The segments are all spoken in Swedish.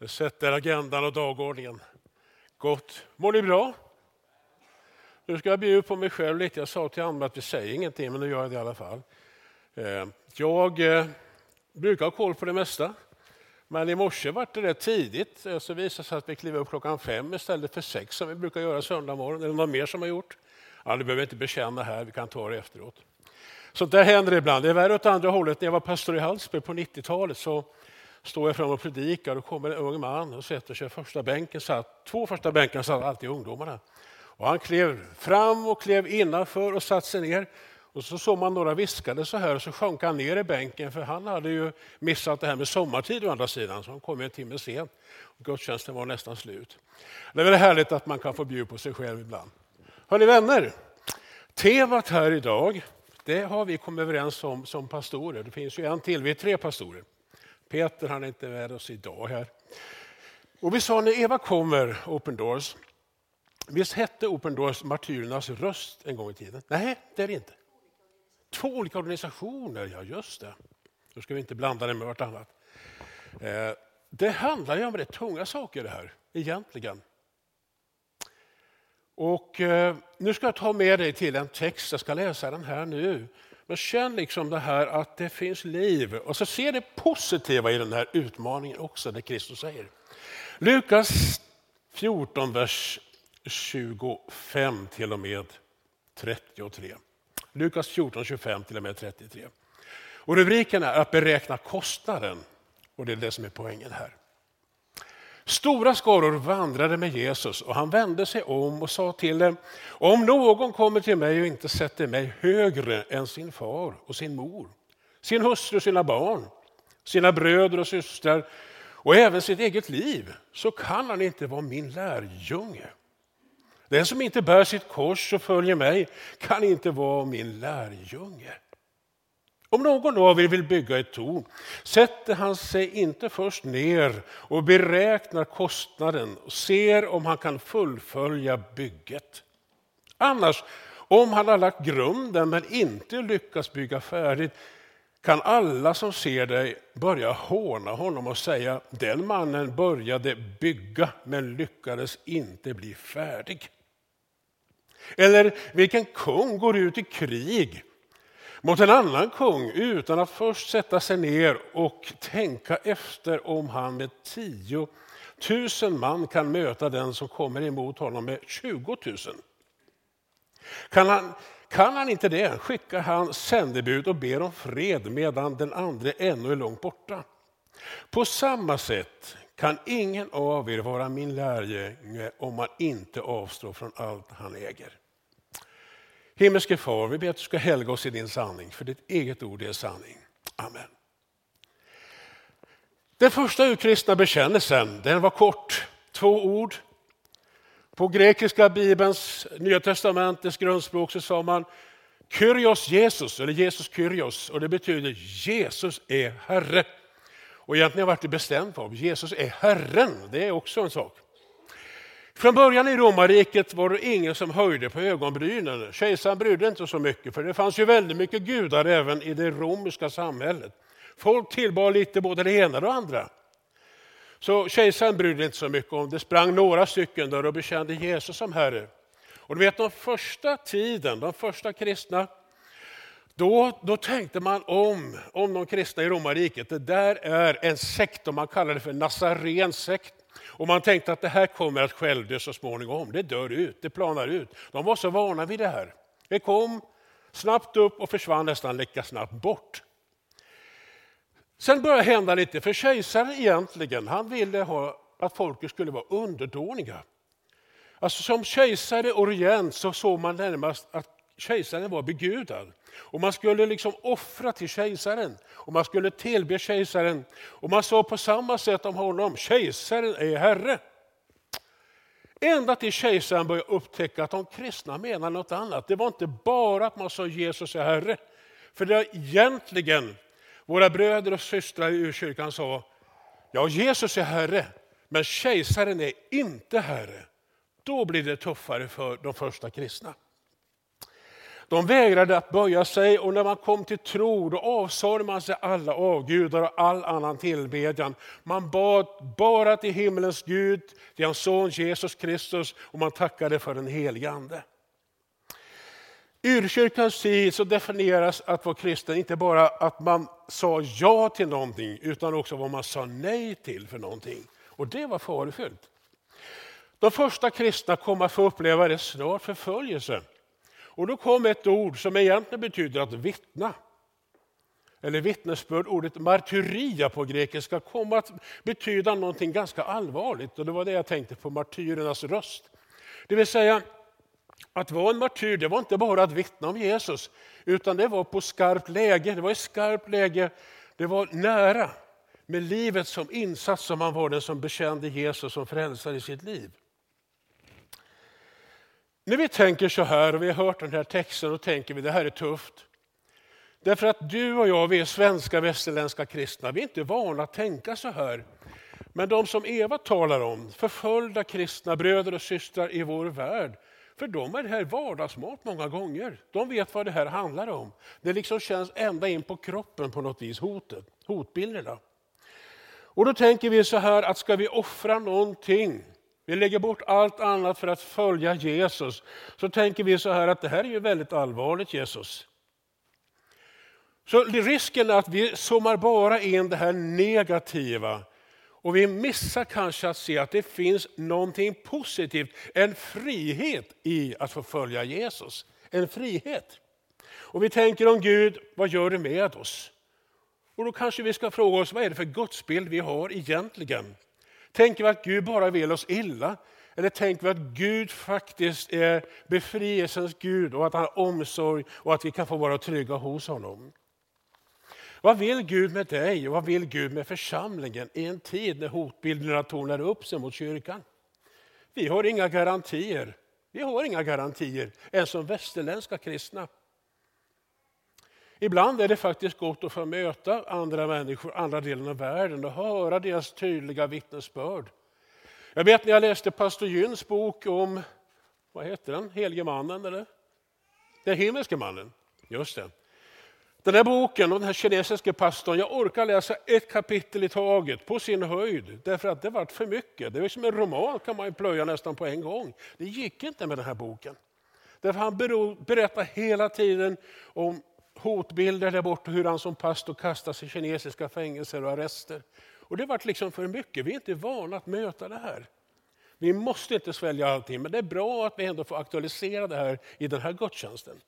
Det sätter agendan och dagordningen. Gott. Mår ni bra? Nu ska jag bjuda på mig själv lite. Jag sa till Anna att vi säger ingenting, men nu gör jag det i alla fall. Eh, jag eh, brukar ha koll på det mesta. Men i morse var det rätt tidigt, eh, så visade sig att vi klev upp klockan fem istället för sex som vi brukar göra söndag morgon. Är det någon mer som har gjort? Ja, det behöver inte bekänna här, vi kan ta det efteråt. Sånt där händer ibland. Det är värre åt andra hållet. När jag var pastor i Hallsberg på 90-talet så står jag fram och predikar och kommer en ung man och sätter sig första bänken. Satt, två första bänkar satt alltid ungdomarna. Och han klev fram och klev innanför och satte sig ner. Och så såg man några viskade så här och så sjönk han ner i bänken för han hade ju missat det här med sommartid å andra sidan så han kom en timme sent. Gudstjänsten var nästan slut. Det är väl härligt att man kan få bjuda på sig själv ibland. Hörni vänner, temat här idag det har vi kommit överens om som pastorer. Det finns ju en till, vi är tre pastorer. Peter han är inte med oss idag här. Och vi sa när Eva kommer, Open Doors, visst hette Open Doors Martyrernas röst en gång i tiden? Nej, det är det inte. Två olika organisationer, ja just det. Då ska vi inte blanda det med vartannat. Eh, det handlar ju om rätt tunga saker det här, egentligen. Och eh, nu ska jag ta med dig till en text, jag ska läsa den här nu. Men känn liksom det här att det finns liv. Och så se det positiva i den här utmaningen också, det Kristus säger. Lukas 14, vers 25 till och med 33. Lukas 14, 25 till och med 33. Och rubriken är att beräkna kostnaden. Och det är det som är poängen här. Stora skaror vandrade med Jesus och han vände sig om och sa till dem, om någon kommer till mig och inte sätter mig högre än sin far och sin mor, sin hustru och sina barn, sina bröder och systrar och även sitt eget liv, så kan han inte vara min lärjunge. Den som inte bär sitt kors och följer mig kan inte vara min lärjunge. Om någon av er vill bygga ett torn sätter han sig inte först ner och beräknar kostnaden och ser om han kan fullfölja bygget. Annars, om han har lagt grunden men inte lyckas bygga färdigt kan alla som ser dig börja håna honom och säga den mannen började bygga men lyckades inte bli färdig. Eller vilken kung går ut i krig mot en annan kung utan att först sätta sig ner och tänka efter om han med tio tusen man kan möta den som kommer emot honom med 20 000. Kan han, kan han inte det skickar han sändebud och ber om fred medan den andra ännu är långt borta. På samma sätt kan ingen av er vara min lärjunge om man inte avstår från allt han äger. Himmelske far, vi ber att du ska helga oss i din sanning, för ditt eget ord är sanning. Amen. Den första urkristna bekännelsen den var kort, två ord. På grekiska bibelns, Nya testamentets grundspråk så sa man Kyrios Jesus, eller Jesus Kyrios, och det betyder Jesus är Herre. Och egentligen har jag varit bestämd på Jesus är Herren, det är också en sak. Från början i romarriket var det ingen som höjde på ögonbrynen. Kejsaren brydde inte så mycket, för det fanns ju väldigt mycket gudar även i det romerska samhället. Folk tillbad lite både det ena och det andra. Så kejsaren brydde inte så mycket om det. sprang några stycken där och bekände Jesus som Herre. Och du vet den första tiden, de första kristna, då, då tänkte man om, om de kristna i romarriket, det där är en sekt, och man kallar det för Nazarens sekt. Och man tänkte att det här kommer att självdö så småningom. Det dör ut, det planar ut. De var så vana vid det här. Det kom snabbt upp och försvann nästan lika snabbt bort. Sen började det hända lite, för kejsaren egentligen, han ville ha att folket skulle vara underdåniga. Alltså som kejsare och regent så såg man närmast att kejsaren var begudad. Och man skulle liksom offra till kejsaren och man skulle tillbe kejsaren. Och man sa på samma sätt om honom, kejsaren är herre. Ända till kejsaren började upptäcka att de kristna menar något annat. Det var inte bara att man sa Jesus är herre. För det var egentligen våra bröder och systrar i urkyrkan sa, ja Jesus är herre, men kejsaren är inte herre. Då blir det tuffare för de första kristna. De vägrade att böja sig och när man kom till tro då avsade man sig alla avgudar och all annan tillbedjan. Man bad bara till himmelens Gud, till hans son Jesus Kristus och man tackade för den helige Ande. Urkyrkans tid så definieras att vara kristen inte bara att man sa ja till någonting utan också vad man sa nej till för någonting. Och det var farofyllt. De första kristna kom att få uppleva det snart förföljelse. Och då kom ett ord som egentligen betyder att vittna. Eller vittnesbörd, ordet martyria på grekiska, kom att betyda någonting ganska allvarligt. Och det var det jag tänkte på, martyrernas röst. Det vill säga, att vara en martyr det var inte bara att vittna om Jesus, utan det var på skarpt läge. Det var i skarpt läge, det var nära. Med livet som insats som man var den som bekände Jesus som frälsare i sitt liv. När vi tänker så här och vi har hört den här texten och tänker vi det här är tufft. Därför att du och jag, vi är svenska västerländska kristna, vi är inte vana att tänka så här. Men de som Eva talar om, förföljda kristna bröder och systrar i vår värld, för dem är det här vardagsmat många gånger. De vet vad det här handlar om. Det liksom känns ända in på kroppen på något vis, hotet, hotbilderna. Och då tänker vi så här att ska vi offra någonting vi lägger bort allt annat för att följa Jesus. Så tänker vi så här att det här är ju väldigt allvarligt Jesus. Så risken är att vi zoomar bara in det här negativa och vi missar kanske att se att det finns någonting positivt, en frihet i att få följa Jesus. En frihet. Och vi tänker om Gud, vad gör det med oss? Och då kanske vi ska fråga oss, vad är det för gudsbild vi har egentligen? Tänker vi att Gud bara vill oss illa? Eller tänker vi att Gud faktiskt är befrielsens Gud och att han har omsorg och att vi kan få vara trygga hos honom? Vad vill Gud med dig och vad vill Gud med församlingen i en tid när hotbilderna tornar upp sig mot kyrkan? Vi har inga garantier. Vi har inga garantier ens som västerländska kristna. Ibland är det faktiskt gott att få möta andra människor, andra delen av världen och höra deras tydliga vittnesbörd. Jag vet när jag läste pastor Gyns bok om, vad heter den, Helige mannen eller? Den himmelske mannen, just det. Den här boken om den här kinesiske pastorn, jag orkar läsa ett kapitel i taget på sin höjd. Därför att det vart för mycket. Det är som en roman kan man ju plöja nästan på en gång. Det gick inte med den här boken. Därför han berättar hela tiden om hotbilder där borta hur han som pastor kastas i kinesiska fängelser och arrester. Och det vart liksom för mycket, vi är inte vana att möta det här. Vi måste inte svälja allting, men det är bra att vi ändå får aktualisera det här i den här gudstjänsten.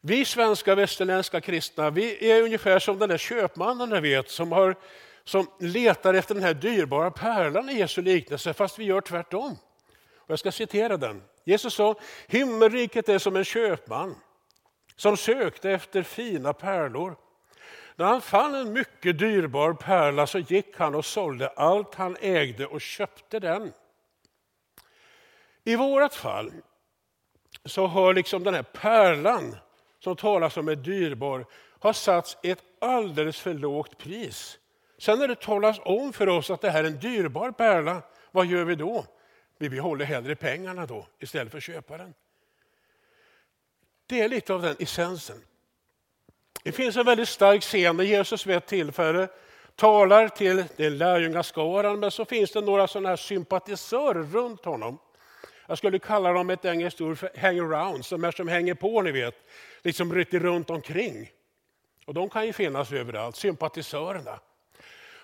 Vi svenska västerländska kristna, vi är ungefär som den där köpmannen jag vet, som, har, som letar efter den här dyrbara pärlan i Jesu liknelse, fast vi gör tvärtom. Och jag ska citera den. Jesus sa, himmelriket är som en köpman som sökte efter fina pärlor. När han fann en mycket dyrbar pärla så gick han och sålde allt han ägde och köpte den. I vårt fall så har liksom den här pärlan som talas om är dyrbar har satts ett alldeles för lågt pris. Sen när det talas om för oss att det här är en dyrbar pärla, vad gör vi då? Vi behåller hellre pengarna då istället för att köpa den. Det är lite av den essensen. Det finns en väldigt stark scen när Jesus vid ett tillfälle talar till den lärjungaskaran, men så finns det några sådana här sympatisörer runt honom. Jag skulle kalla dem ett engelskt ord för hangarounds, som är som hänger på, ni vet, liksom rytter runt omkring. Och de kan ju finnas överallt, sympatisörerna.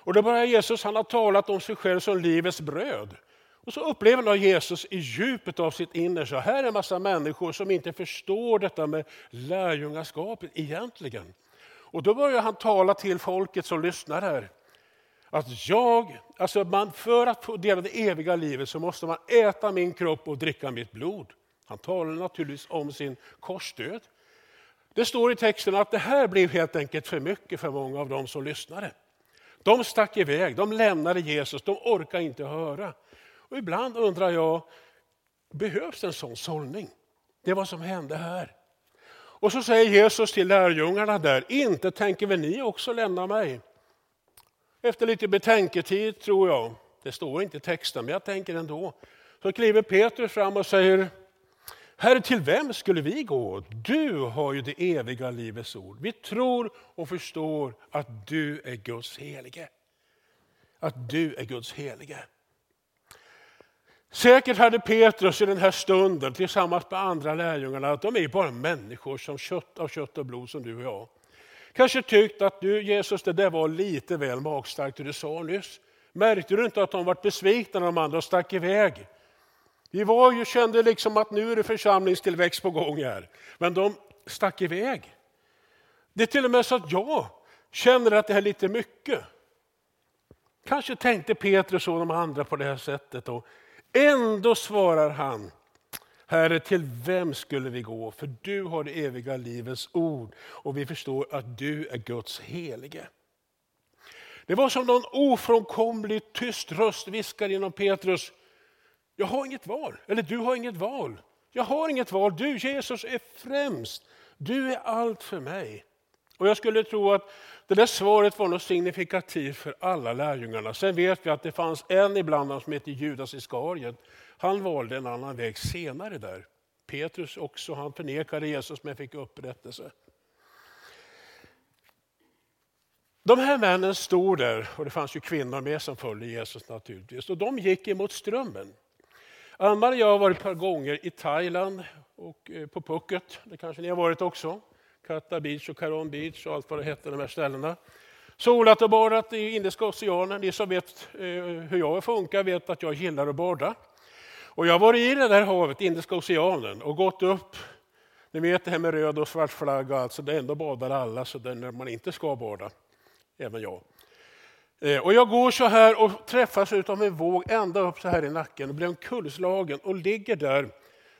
Och då börjar Jesus, han har talat om sig själv som livets bröd. Och så upplever då Jesus i djupet av sitt innersta. Här är en massa människor som inte förstår detta med lärjungaskapet egentligen. Och då börjar han tala till folket som lyssnar här. Att jag, alltså man, för att få dela det eviga livet så måste man äta min kropp och dricka mitt blod. Han talar naturligtvis om sin korsdöd. Det står i texten att det här blev helt enkelt för mycket för många av dem som lyssnade. De stack iväg, de lämnade Jesus, de orkade inte höra. Och ibland undrar jag, behövs en sån sållning? Det är vad som hände här. Och så säger Jesus till lärjungarna där, inte tänker väl ni också lämna mig? Efter lite betänketid tror jag, det står inte i texten men jag tänker ändå, så kliver Petrus fram och säger, Herre, till vem skulle vi gå? Du har ju det eviga livets ord. Vi tror och förstår att du är Guds helige. Att du är Guds helige. Säkert hade Petrus i den här stunden tillsammans med andra lärjungarna att de är bara människor som kött av kött och blod som du och jag. Kanske tyckt att du Jesus, det där var lite väl magstarkt det du sa nyss. Märkte du inte att de var besvikna när de andra stack iväg? Vi var ju, kände liksom att nu är det församlingstillväxt på gång här. Men de stack iväg. Det är till och med så att jag känner att det här är lite mycket. Kanske tänkte Petrus och de andra på det här sättet. Och ändå svarar han, Herre, till vem skulle vi gå? För du har det eviga livets ord och vi förstår att du är Guds helige. Det var som någon ofrånkomlig tyst röst viskade genom Petrus. Jag har inget val, eller du har inget val. Jag har inget val, du Jesus är främst. Du är allt för mig. Och Jag skulle tro att det där svaret var något signifikativt för alla lärjungarna. Sen vet vi att det fanns en ibland dem som hette Judas Iskariot. Han valde en annan väg senare där. Petrus också, han förnekade Jesus men fick upprättelse. De här männen stod där, och det fanns ju kvinnor med som följde Jesus naturligtvis, och de gick emot strömmen. Ann-Marie och jag har varit ett par gånger i Thailand och eh, på Phuket, det kanske ni har varit också. Katta Beach och Karon Beach och allt vad det hette, de här ställena. Solat och badat i Indiska oceanen. Ni som vet eh, hur jag funkar vet att jag gillar att bada. Och jag har varit i det där havet, Indiska oceanen, och gått upp. Ni vet det här med röd och svart flagga, alltså det ändå badar alla så det är när man inte ska bada. Även jag. Eh, och jag går så här och träffas av en våg ända upp så här i nacken och blir omkullslagen och ligger där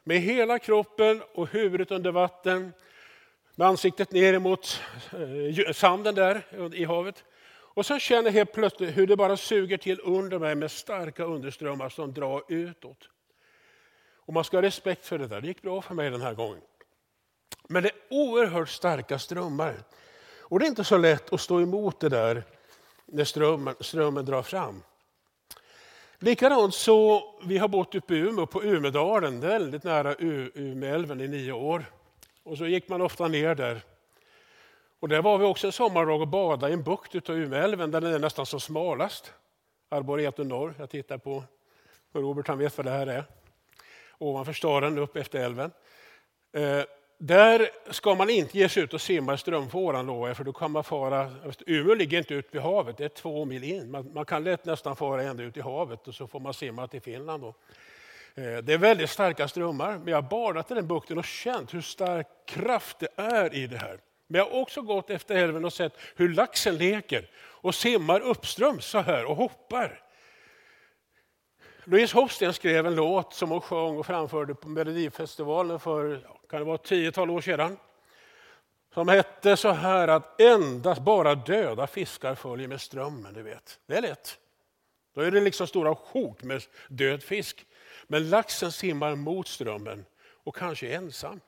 med hela kroppen och huvudet under vatten med ansiktet ner mot eh, sanden där i havet. Och så känner jag helt plötsligt hur det bara suger till under mig med starka underströmmar som drar utåt. Och man ska ha respekt för det där, det gick bra för mig den här gången. Men det är oerhört starka strömmar. Och det är inte så lätt att stå emot det där när strömmen, strömmen drar fram. Likadant så, vi har bott uppe i Umeå på Umedalen, väldigt nära Umeälven i nio år. Och så gick man ofta ner där. Och där var vi också en sommardag och badade i en bukt utav Umeälven där den är nästan som smalast. Arboretum norr, jag tittar på Robert, han vet vad det här är. Ovanför staden, upp efter älven. Eh, där ska man inte ge sig ut och simma i strömfåran lovar jag, för då kan man fara... Alltså, Umeå ligger inte ute vid havet, det är två mil in. Man, man, kan lätt nästan fara ända ut i havet och så får man simma till Finland. Då. Eh, det är väldigt starka strömmar, men jag har badat i den bukten och känt hur stark kraft det är i det här. Men jag har också gått efter älven och sett hur laxen leker och simmar uppströms så här och hoppar. Louise Hofsten skrev en låt som hon sjöng och framförde på Melodifestivalen för kan det vara ett tiotal år sedan. Som hette så här att endast bara döda fiskar följer med strömmen. Du vet. Det är lätt. Då är det liksom stora sjok med död fisk. Men laxen simmar mot strömmen och kanske ensam.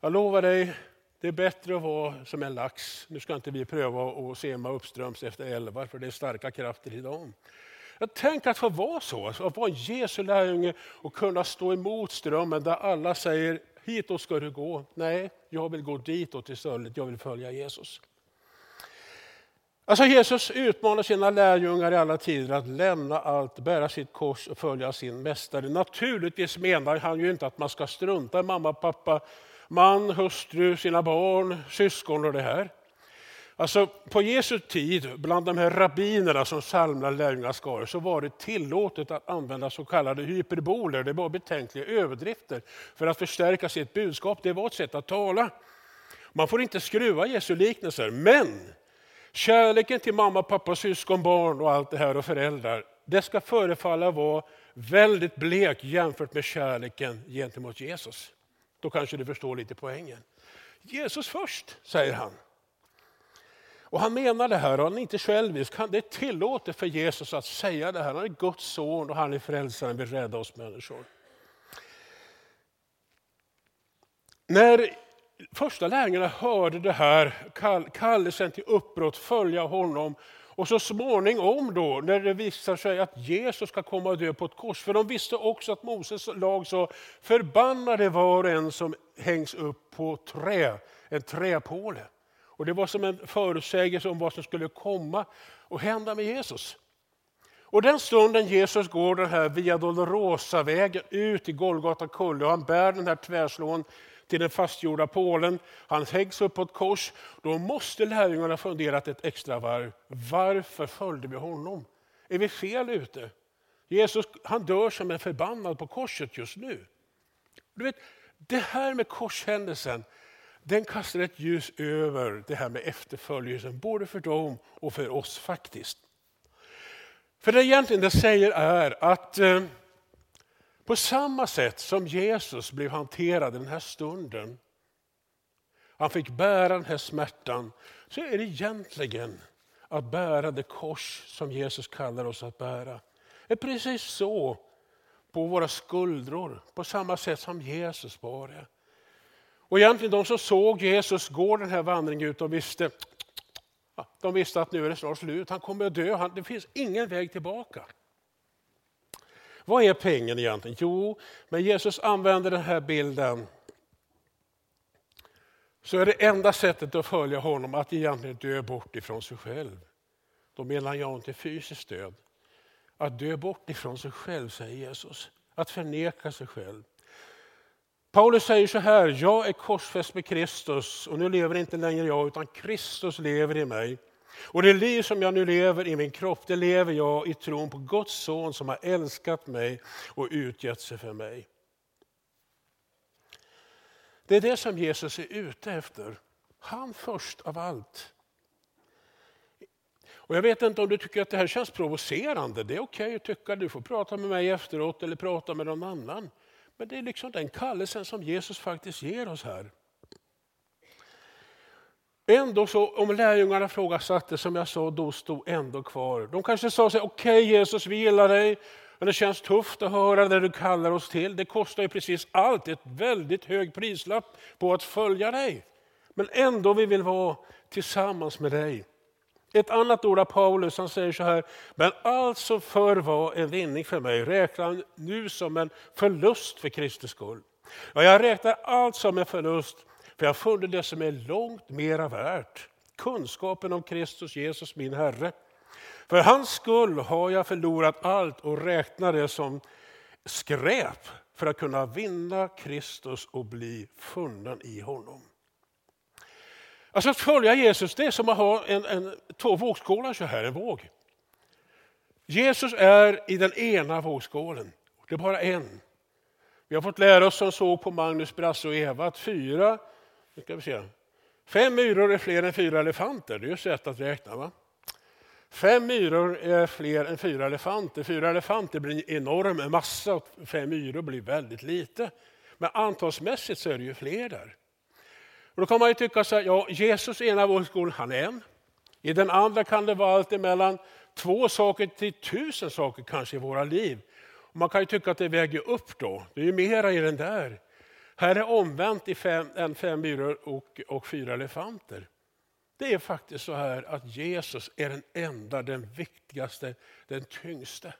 Jag lovar dig, det är bättre att vara som en lax. Nu ska inte vi pröva att simma uppströms efter älvar, för det är starka krafter i dem. Jag tänker att få vara så, att vara en Jesu lärjunge och kunna stå emot strömmen där alla säger hitåt ska du gå. Nej, jag vill gå ditåt istället, jag vill följa Jesus. Alltså Jesus utmanar sina lärjungar i alla tider att lämna allt, bära sitt kors och följa sin mästare. Naturligtvis menar han ju inte att man ska strunta i mamma, pappa, man, hustru, sina barn, syskon och det här. Alltså, på Jesu tid, bland de här rabbinerna som samlade lärjungaskaror, så var det tillåtet att använda så kallade hyperboler, det var betänkliga överdrifter, för att förstärka sitt budskap. Det var ett sätt att tala. Man får inte skruva Jesu liknelser, men Kärleken till mamma, pappa, syskon, barn och allt det här och föräldrar, det ska förefalla vara väldigt blek jämfört med kärleken gentemot Jesus. Då kanske du förstår lite poängen. Jesus först, säger han. Och Han menar det här, och han är inte självisk. Det är tillåtet för Jesus att säga det här. Han är Guds son och han är frälsaren, vill rädda oss människor. När första lärjungarna hörde det här, kallelsen till uppbrott, följa honom Och så småningom då, när det visar sig att Jesus ska komma och dö på ett kors, för de visste också att Moses lag sa förbannade var och en som hängs upp på trä, en träpåle. Och det var som en förutsägelse om vad som skulle komma och hända med Jesus. Och den stunden Jesus går den här Via Dolorosa-vägen ut i Golgata kulle och han bär den här tvärslån till den fastgjorda pålen. Han häggs upp på ett kors. Då måste lärjungarna funderat ett extra varv. Varför följde vi honom? Är vi fel ute? Jesus han dör som en förbannad på korset just nu. Du vet, det här med korshändelsen, den kastar ett ljus över det här med efterföljelsen, både för dem och för oss faktiskt. För det egentligen det säger är att eh, på samma sätt som Jesus blev hanterad i den här stunden, han fick bära den här smärtan, så är det egentligen att bära det kors som Jesus kallar oss att bära. Det är precis så på våra skuldror, på samma sätt som Jesus bar det. Och egentligen de som såg Jesus gå den här vandringen ut, de visste, de visste att nu är det snart slut, han kommer att dö, det finns ingen väg tillbaka. Vad är pengen egentligen? Jo, men Jesus använder den här bilden så är det enda sättet att följa honom att egentligen dö bort ifrån sig själv. Då menar jag inte fysiskt död. Att dö bort ifrån sig själv, säger Jesus. Att förneka sig själv. Paulus säger så här, jag är korsfäst med Kristus och nu lever inte längre jag utan Kristus lever i mig. Och det liv som jag nu lever i min kropp, det lever jag i tron på Guds son som har älskat mig och utgett sig för mig. Det är det som Jesus är ute efter. Han först av allt. Och Jag vet inte om du tycker att det här känns provocerande. Det är okej okay att tycka, du får prata med mig efteråt eller prata med någon annan. Men det är liksom den kallelsen som Jesus faktiskt ger oss här. Ändå så, om lärjungarna frågasatte, som jag sa, då stod ändå kvar. De kanske sa sig, okej okay, Jesus, vi gillar dig, men det känns tufft att höra det du kallar oss till. Det kostar ju precis allt, ett väldigt hög prislapp på att följa dig. Men ändå vi vill vara tillsammans med dig. Ett annat ord av Paulus, han säger så här, men allt som förr var en vinning för mig räknar nu som en förlust för Kristi skull. Ja, jag räknar allt som en förlust för jag har funnit det som är långt mera värt. Kunskapen om Kristus Jesus min Herre. För hans skull har jag förlorat allt och räknar det som skräp för att kunna vinna Kristus och bli funnen i honom. Alltså att följa Jesus det är som att ha en, en, två vågskålar så här, en våg. Jesus är i den ena vågskålen, det är bara en. Vi har fått lära oss som såg på Magnus, Brasse och Eva att fyra nu ska vi se. Fem myror är fler än fyra elefanter. Det är ju sätt att räkna. va? Fem myror är fler än fyra elefanter. Fyra elefanter blir en enorm massa och fem myror blir väldigt lite. Men antalsmässigt så är det ju fler där. Och då kan man ju tycka så här, ja, Jesus i ena vågskålen, han är en. I den andra kan det vara allt emellan två saker till tusen saker kanske i våra liv. Och man kan ju tycka att det väger upp då. Det är ju mera i den där. Här är omvänt i fem, en fem myror och, och fyra elefanter. Det är faktiskt så här att Jesus är den enda, den viktigaste, den tyngste.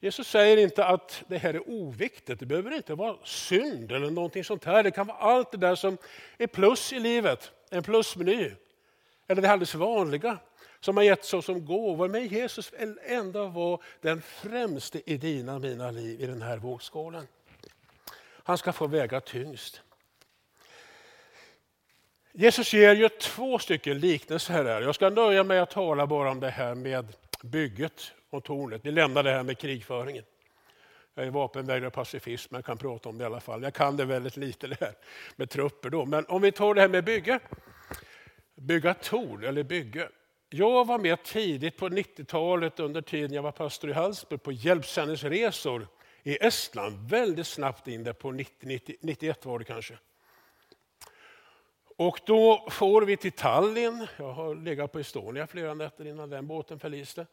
Jesus säger inte att det här är oviktigt, det behöver inte vara synd eller någonting sånt här. Det kan vara allt det där som är plus i livet, en plusmeny. Eller det alldeles vanliga som har gett så som gåvor. Men Jesus vill ändå vara den främste i dina och mina liv i den här vågskålen. Han ska få väga tyngst. Jesus ger ju två stycken liknelser här. Jag ska nöja mig att tala bara om det här med bygget och tornet. Vi lämnar det här med krigföringen. Jag är vapenvägrare och pacifist, men kan prata om det i alla fall. Jag kan det väldigt lite det här med trupper. Då. Men om vi tar det här med bygge. Bygga torn eller bygge. Jag var med tidigt på 90-talet under tiden jag var pastor i Hallsberg på hjälpsändningsresor i Estland väldigt snabbt in där på 90, 90, 91 var det kanske. Och då får vi till Tallinn. Jag har legat på Estonia flera nätter innan den båten förliste.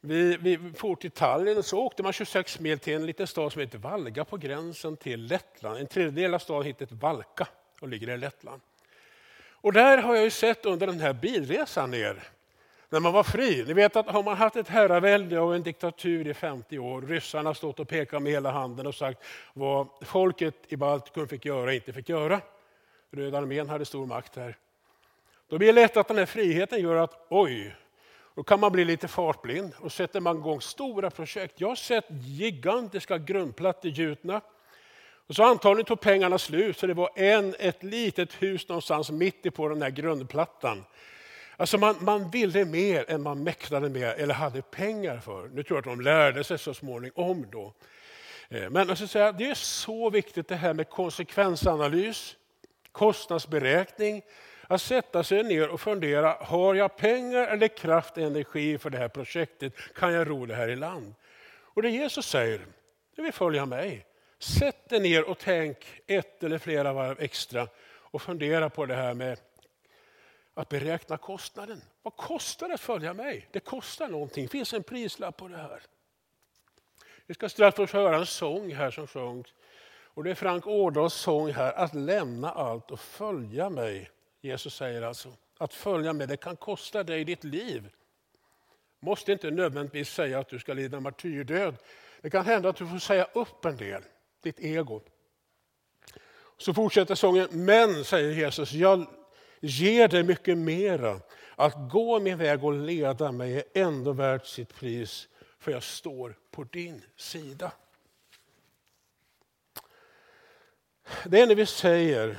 Vi, vi får till Tallinn och så åkte man 26 mil till en liten stad som heter Valga på gränsen till Lettland. En tredjedel av staden heter Valka och ligger i Lettland. Och där har jag ju sett under den här bilresan ner när man var fri. Ni vet att har man haft ett herravälde och en diktatur i 50 år, ryssarna stått och pekat med hela handen och sagt vad folket i Baltikum fick göra och inte fick göra. Röda armén hade stor makt här. Då blir det lätt att den här friheten gör att oj, då kan man bli lite fartblind och sätter man igång stora projekt. Jag har sett gigantiska grundplattor gjutna. Och så antagligen tog pengarna slut så det var en, ett litet hus någonstans mitt i på den här grundplattan. Alltså man, man ville mer än man mäktade med eller hade pengar för. Nu tror jag att de lärde sig så småningom då. Eh, men alltså säga, det är så viktigt det här med konsekvensanalys, kostnadsberäkning. Att sätta sig ner och fundera, har jag pengar eller kraft och energi för det här projektet? Kan jag ro det här i land? Och det Jesus säger, det vill följa mig. Sätt dig ner och tänk ett eller flera varv extra och fundera på det här med att beräkna kostnaden. Vad kostar det att följa mig? Det kostar någonting, det finns en prislapp på det här. Vi ska strax få höra en sång här som sjungs. Och det är Frank Årdals sång här, att lämna allt och följa mig. Jesus säger alltså, att följa mig, det kan kosta dig ditt liv. Måste inte nödvändigtvis säga att du ska lida martyrdöd. Det kan hända att du får säga upp en del, ditt ego. Så fortsätter sången, men säger Jesus, jag ger dig mycket mera. Att gå min väg och leda mig är ändå värt sitt pris, för jag står på din sida. Det är när vi säger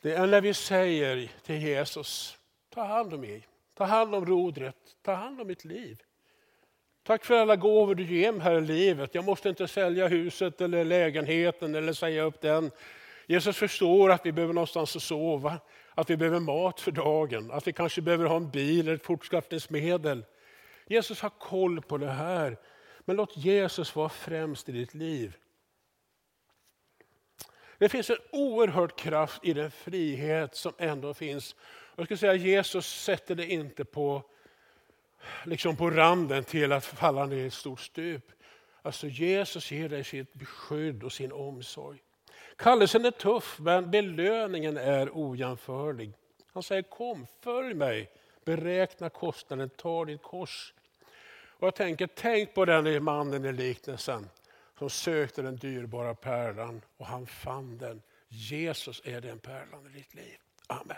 Det är när vi säger till Jesus, ta hand om mig, ta hand om rodret, ta hand om mitt liv. Tack för alla gåvor du ger mig här i livet. Jag måste inte sälja huset eller lägenheten eller säga upp den. Jesus förstår att vi behöver någonstans att sova, att vi behöver mat för dagen, att vi kanske behöver ha en bil eller ett fortskaffningsmedel. Jesus har koll på det här. Men låt Jesus vara främst i ditt liv. Det finns en oerhörd kraft i den frihet som ändå finns. Jag skulle säga Jesus sätter det inte på, liksom på randen till att falla ner i ett stort stup. Alltså Jesus ger dig sitt beskydd och sin omsorg. Kallelsen är tuff men belöningen är ojämförlig. Han säger kom, följ mig, beräkna kostnaden, ta ditt kors. Och jag tänker, tänk på den mannen i liknelsen som sökte den dyrbara pärlan och han fann den. Jesus är den pärlan i ditt liv. Amen.